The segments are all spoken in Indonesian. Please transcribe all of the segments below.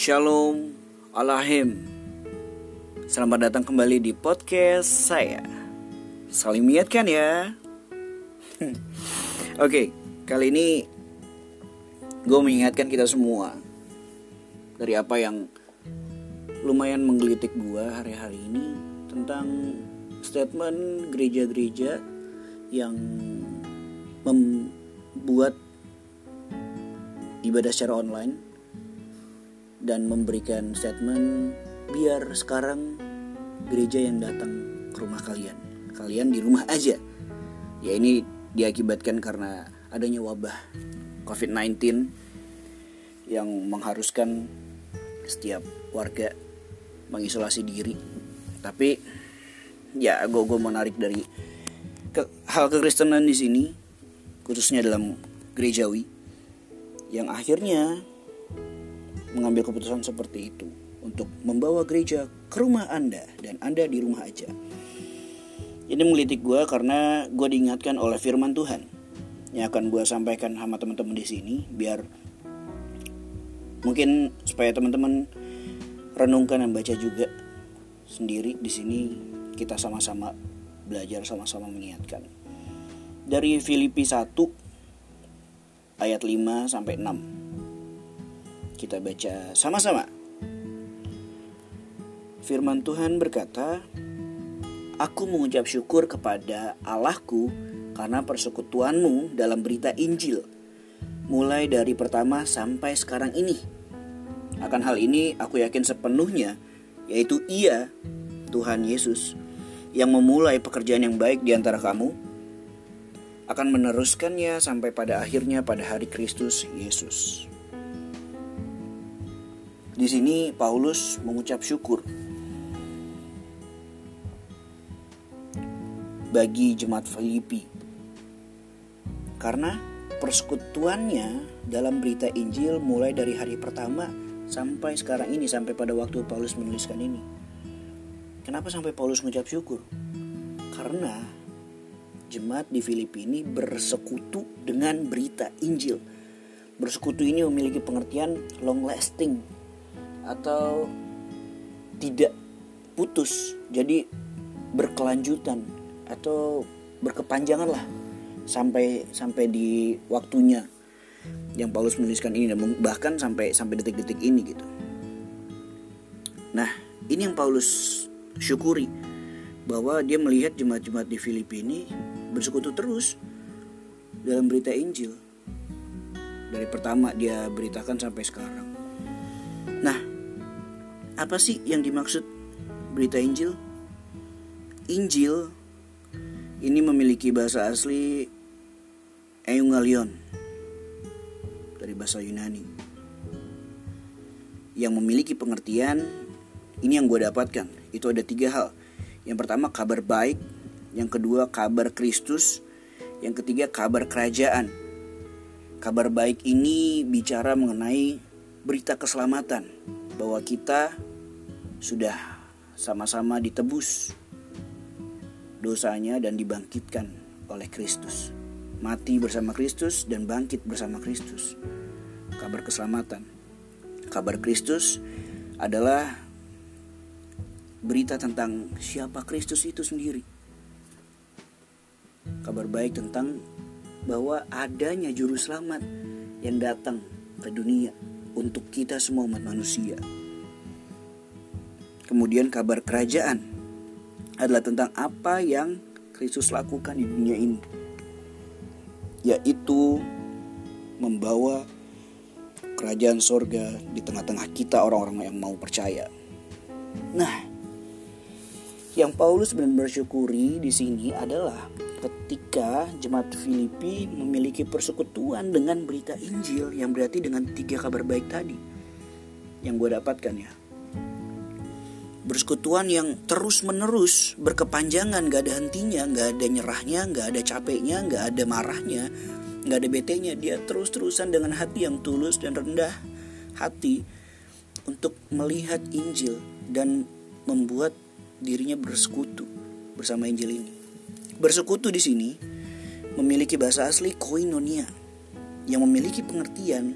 Shalom Alahim. Selamat datang kembali di podcast saya. Saling mengingatkan ya. Oke, kali ini Gue mengingatkan kita semua Dari apa yang Lumayan menggelitik gue hari-hari ini Tentang statement gereja-gereja Yang Membuat Ibadah secara online dan memberikan statement biar sekarang gereja yang datang ke rumah kalian. Kalian di rumah aja. Ya ini diakibatkan karena adanya wabah COVID-19 yang mengharuskan setiap warga mengisolasi diri. Tapi ya gue gue menarik dari ke, hal kekristenan di sini khususnya dalam gerejawi yang akhirnya mengambil keputusan seperti itu untuk membawa gereja ke rumah Anda dan Anda di rumah aja. Ini menggelitik gue karena gue diingatkan oleh firman Tuhan yang akan gue sampaikan sama teman-teman di sini biar mungkin supaya teman-teman renungkan dan baca juga sendiri di sini kita sama-sama belajar sama-sama mengingatkan. Dari Filipi 1 ayat 5 sampai 6. Kita baca sama-sama. Firman Tuhan berkata, Aku mengucap syukur kepada Allahku karena persekutuanmu dalam berita Injil, mulai dari pertama sampai sekarang ini. Akan hal ini aku yakin sepenuhnya, yaitu Ia, Tuhan Yesus, yang memulai pekerjaan yang baik di antara kamu, akan meneruskannya sampai pada akhirnya pada hari Kristus Yesus. Di sini Paulus mengucap syukur bagi jemaat Filipi karena persekutuannya dalam berita Injil mulai dari hari pertama sampai sekarang ini sampai pada waktu Paulus menuliskan ini. Kenapa sampai Paulus mengucap syukur? Karena jemaat di Filipi ini bersekutu dengan berita Injil. Bersekutu ini memiliki pengertian long lasting, atau tidak putus jadi berkelanjutan atau berkepanjangan lah sampai sampai di waktunya yang Paulus menuliskan ini bahkan sampai sampai detik-detik ini gitu. Nah, ini yang Paulus syukuri bahwa dia melihat jemaat-jemaat di Filipi ini bersekutu terus dalam berita Injil. Dari pertama dia beritakan sampai sekarang. Apa sih yang dimaksud berita Injil? Injil ini memiliki bahasa asli Eungalion dari bahasa Yunani yang memiliki pengertian ini yang gue dapatkan itu ada tiga hal yang pertama kabar baik yang kedua kabar Kristus yang ketiga kabar kerajaan kabar baik ini bicara mengenai berita keselamatan bahwa kita sudah sama-sama ditebus dosanya dan dibangkitkan oleh Kristus. Mati bersama Kristus dan bangkit bersama Kristus. Kabar keselamatan. Kabar Kristus adalah berita tentang siapa Kristus itu sendiri. Kabar baik tentang bahwa adanya juru selamat yang datang ke dunia untuk kita semua umat manusia. Kemudian kabar kerajaan adalah tentang apa yang Kristus lakukan di dunia ini. Yaitu membawa kerajaan sorga di tengah-tengah kita orang-orang yang mau percaya. Nah, yang Paulus benar-benar syukuri di sini adalah ketika jemaat Filipi memiliki persekutuan dengan berita Injil yang berarti dengan tiga kabar baik tadi yang gue dapatkan ya Bersekutuan yang terus menerus berkepanjangan gak ada hentinya gak ada nyerahnya gak ada capeknya gak ada marahnya gak ada betenya. Dia terus-terusan dengan hati yang tulus dan rendah hati untuk melihat Injil dan membuat dirinya bersekutu bersama Injil ini. Bersekutu di sini memiliki bahasa asli koinonia yang memiliki pengertian.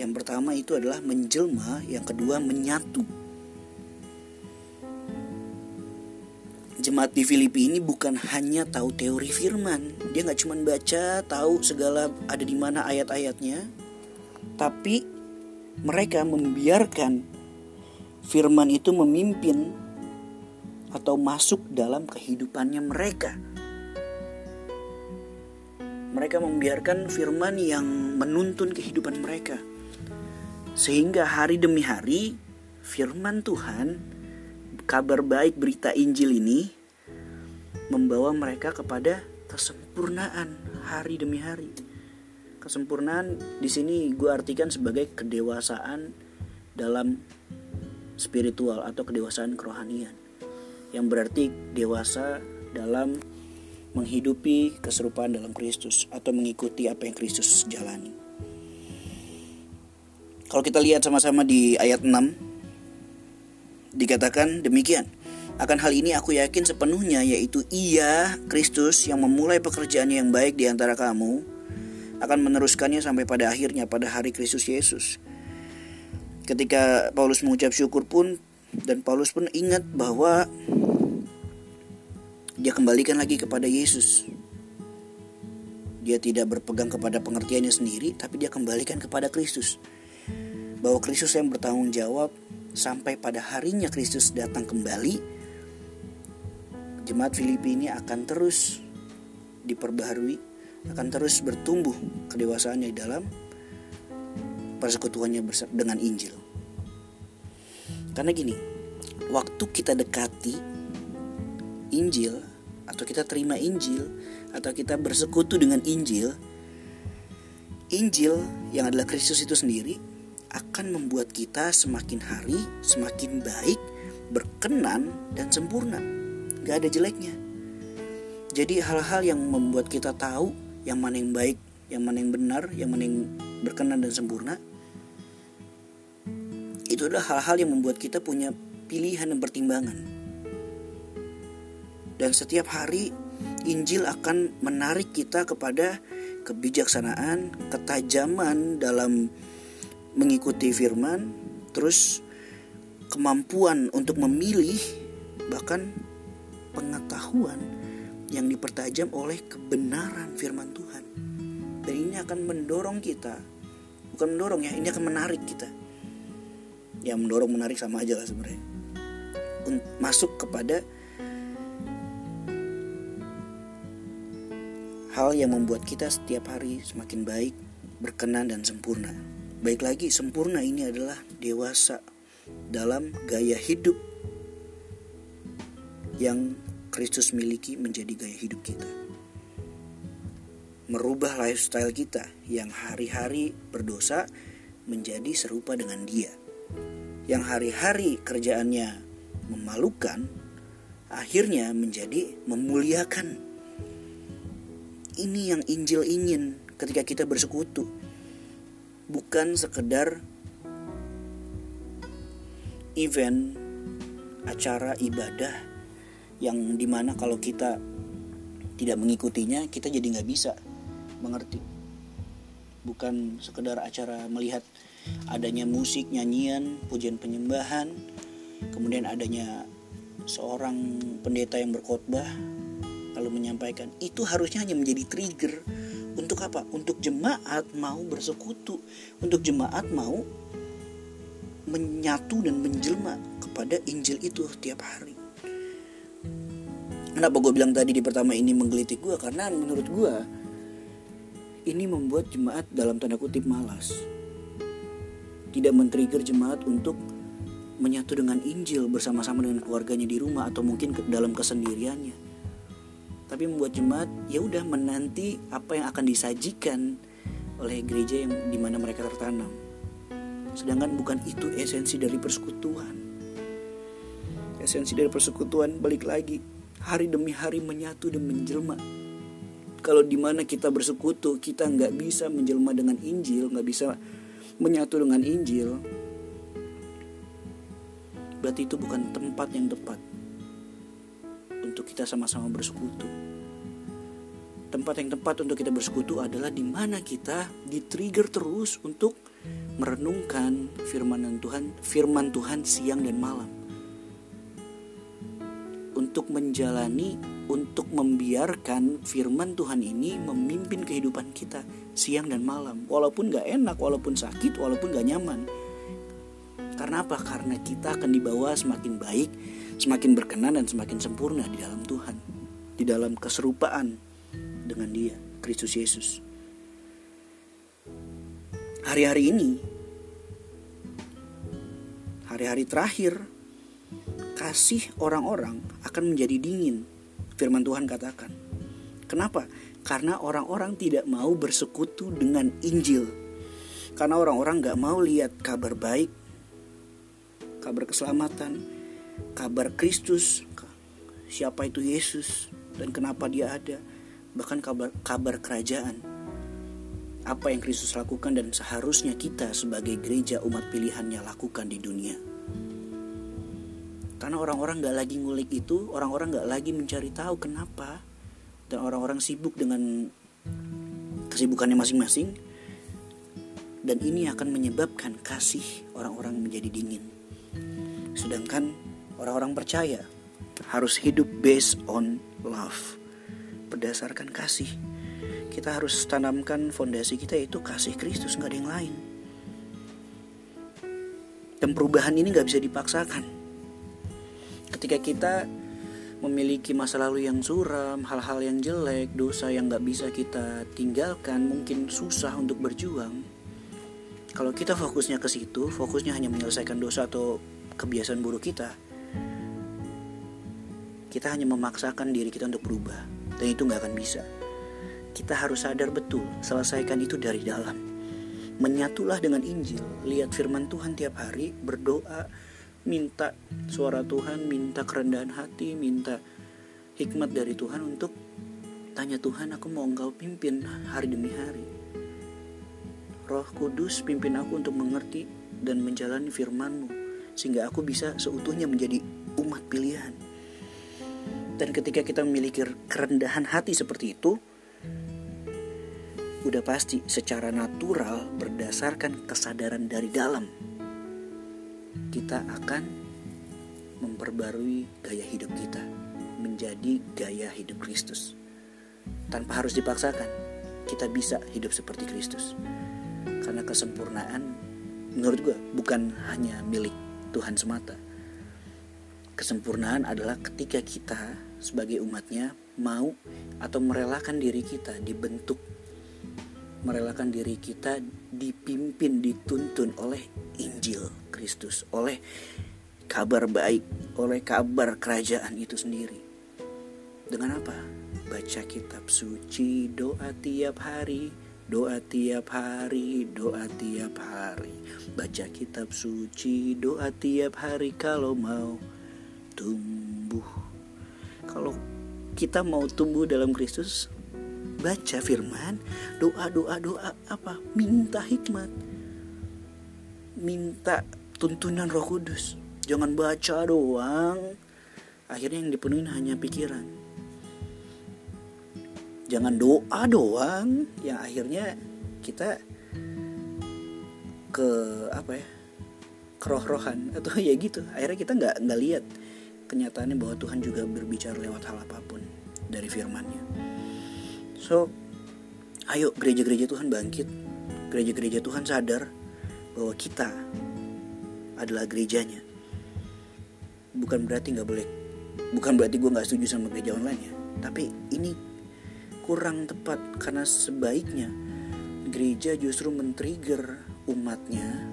Yang pertama itu adalah menjelma, yang kedua menyatu. Jemaat di Filipi ini bukan hanya tahu teori firman, dia nggak cuma baca, tahu segala ada di mana ayat-ayatnya, tapi mereka membiarkan firman itu memimpin atau masuk dalam kehidupannya mereka. Mereka membiarkan firman yang menuntun kehidupan mereka. Sehingga hari demi hari firman Tuhan, kabar baik berita Injil ini membawa mereka kepada kesempurnaan hari demi hari. Kesempurnaan di sini gue artikan sebagai kedewasaan dalam spiritual atau kedewasaan kerohanian. Yang berarti dewasa dalam menghidupi keserupaan dalam Kristus atau mengikuti apa yang Kristus jalani. Kalau kita lihat sama-sama di ayat 6 dikatakan demikian. Akan hal ini aku yakin sepenuhnya yaitu ia Kristus yang memulai pekerjaan yang baik di antara kamu akan meneruskannya sampai pada akhirnya pada hari Kristus Yesus. Ketika Paulus mengucap syukur pun dan Paulus pun ingat bahwa dia kembalikan lagi kepada Yesus. Dia tidak berpegang kepada pengertiannya sendiri, tapi dia kembalikan kepada Kristus. Bahwa Kristus yang bertanggung jawab sampai pada harinya Kristus datang kembali, jemaat Filipi ini akan terus diperbaharui, akan terus bertumbuh kedewasaannya di dalam persekutuannya dengan Injil. Karena gini, waktu kita dekati Injil atau kita terima Injil atau kita bersekutu dengan Injil, Injil yang adalah Kristus itu sendiri akan membuat kita semakin hari semakin baik, berkenan dan sempurna. Gak ada jeleknya. Jadi hal-hal yang membuat kita tahu yang mana yang baik, yang mana yang benar, yang mana yang berkenan dan sempurna. Itu adalah hal-hal yang membuat kita punya pilihan dan pertimbangan dan setiap hari Injil akan menarik kita kepada kebijaksanaan, ketajaman dalam mengikuti firman, terus kemampuan untuk memilih, bahkan pengetahuan yang dipertajam oleh kebenaran firman Tuhan. Dan ini akan mendorong kita, bukan mendorong ya, ini akan menarik kita. Yang mendorong menarik sama aja lah sebenarnya. Masuk kepada hal yang membuat kita setiap hari semakin baik, berkenan dan sempurna. Baik lagi, sempurna ini adalah dewasa dalam gaya hidup yang Kristus miliki menjadi gaya hidup kita. Merubah lifestyle kita yang hari-hari berdosa menjadi serupa dengan Dia. Yang hari-hari kerjaannya memalukan, akhirnya menjadi memuliakan ini yang Injil ingin ketika kita bersekutu. Bukan sekedar event acara ibadah yang di mana kalau kita tidak mengikutinya kita jadi nggak bisa mengerti. Bukan sekedar acara melihat adanya musik nyanyian pujian penyembahan kemudian adanya seorang pendeta yang berkhotbah lalu menyampaikan. Itu harusnya hanya menjadi trigger untuk apa? Untuk jemaat mau bersekutu, untuk jemaat mau menyatu dan menjelma kepada Injil itu setiap hari. Kenapa gue bilang tadi di pertama ini menggelitik gue? Karena menurut gue ini membuat jemaat dalam tanda kutip malas. Tidak men-trigger jemaat untuk menyatu dengan Injil bersama-sama dengan keluarganya di rumah atau mungkin dalam kesendiriannya tapi membuat jemaat ya udah menanti apa yang akan disajikan oleh gereja yang di mana mereka tertanam. Sedangkan bukan itu esensi dari persekutuan. Esensi dari persekutuan balik lagi hari demi hari menyatu dan menjelma. Kalau di mana kita bersekutu kita nggak bisa menjelma dengan Injil nggak bisa menyatu dengan Injil berarti itu bukan tempat yang tepat untuk kita sama-sama bersekutu. Tempat yang tepat untuk kita bersekutu adalah di mana kita di-trigger terus untuk merenungkan firman Tuhan, firman Tuhan siang dan malam. Untuk menjalani, untuk membiarkan firman Tuhan ini memimpin kehidupan kita siang dan malam. Walaupun gak enak, walaupun sakit, walaupun gak nyaman. Karena apa? Karena kita akan dibawa semakin baik, semakin berkenan dan semakin sempurna di dalam Tuhan. Di dalam keserupaan dengan dia, Kristus Yesus. Hari-hari ini, hari-hari terakhir, kasih orang-orang akan menjadi dingin. Firman Tuhan katakan. Kenapa? Karena orang-orang tidak mau bersekutu dengan Injil. Karena orang-orang gak mau lihat kabar baik, kabar keselamatan, kabar Kristus, siapa itu Yesus, dan kenapa dia ada, bahkan kabar, kabar kerajaan apa yang Kristus lakukan dan seharusnya kita sebagai gereja umat pilihannya lakukan di dunia. Karena orang-orang gak lagi ngulik itu, orang-orang gak lagi mencari tahu kenapa. Dan orang-orang sibuk dengan kesibukannya masing-masing. Dan ini akan menyebabkan kasih orang-orang menjadi dingin. Sedangkan orang-orang percaya harus hidup based on love. Berdasarkan kasih. Kita harus tanamkan fondasi kita itu kasih Kristus nggak ada yang lain. Dan perubahan ini nggak bisa dipaksakan. Ketika kita memiliki masa lalu yang suram hal-hal yang jelek dosa yang nggak bisa kita tinggalkan mungkin susah untuk berjuang. Kalau kita fokusnya ke situ fokusnya hanya menyelesaikan dosa atau kebiasaan buruk kita kita hanya memaksakan diri kita untuk berubah dan itu nggak akan bisa kita harus sadar betul, selesaikan itu dari dalam. Menyatulah dengan Injil, lihat firman Tuhan tiap hari, berdoa, minta suara Tuhan, minta kerendahan hati, minta hikmat dari Tuhan untuk tanya Tuhan, aku mau engkau pimpin hari demi hari. Roh Kudus pimpin aku untuk mengerti dan menjalani firman-Mu sehingga aku bisa seutuhnya menjadi umat pilihan. Dan ketika kita memiliki kerendahan hati seperti itu, udah pasti secara natural berdasarkan kesadaran dari dalam kita akan memperbarui gaya hidup kita menjadi gaya hidup Kristus. Tanpa harus dipaksakan kita bisa hidup seperti Kristus. Karena kesempurnaan menurut gue bukan hanya milik Tuhan semata. Kesempurnaan adalah ketika kita sebagai umatnya mau atau merelakan diri kita dibentuk merelakan diri kita dipimpin, dituntun oleh Injil Kristus, oleh kabar baik, oleh kabar kerajaan itu sendiri. Dengan apa? Baca kitab suci, doa tiap hari, doa tiap hari, doa tiap hari. Baca kitab suci, doa tiap hari kalau mau tumbuh. Kalau kita mau tumbuh dalam Kristus, baca firman, doa doa doa apa? Minta hikmat. Minta tuntunan Roh Kudus. Jangan baca doang. Akhirnya yang dipenuhi hanya pikiran. Jangan doa doang yang akhirnya kita ke apa ya? keroh-rohan atau ya gitu. Akhirnya kita nggak nggak lihat kenyataannya bahwa Tuhan juga berbicara lewat hal apa pun dari firman-Nya. So, ayo gereja-gereja Tuhan bangkit. Gereja-gereja Tuhan sadar bahwa kita adalah gerejanya. Bukan berarti nggak boleh, bukan berarti gue nggak setuju sama gereja online ya. Tapi ini kurang tepat karena sebaiknya gereja justru men-trigger umatnya,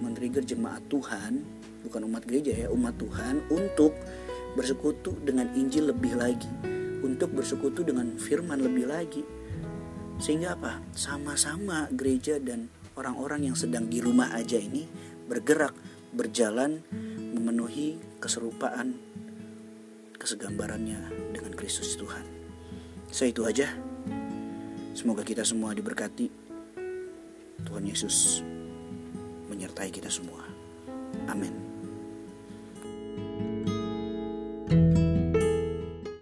men-trigger jemaat Tuhan, bukan umat gereja ya, umat Tuhan untuk bersekutu dengan Injil lebih lagi untuk bersekutu dengan firman lebih lagi. Sehingga apa? Sama-sama gereja dan orang-orang yang sedang di rumah aja ini bergerak, berjalan memenuhi keserupaan kesegambarannya dengan Kristus Tuhan. So itu aja. Semoga kita semua diberkati. Tuhan Yesus menyertai kita semua. Amin.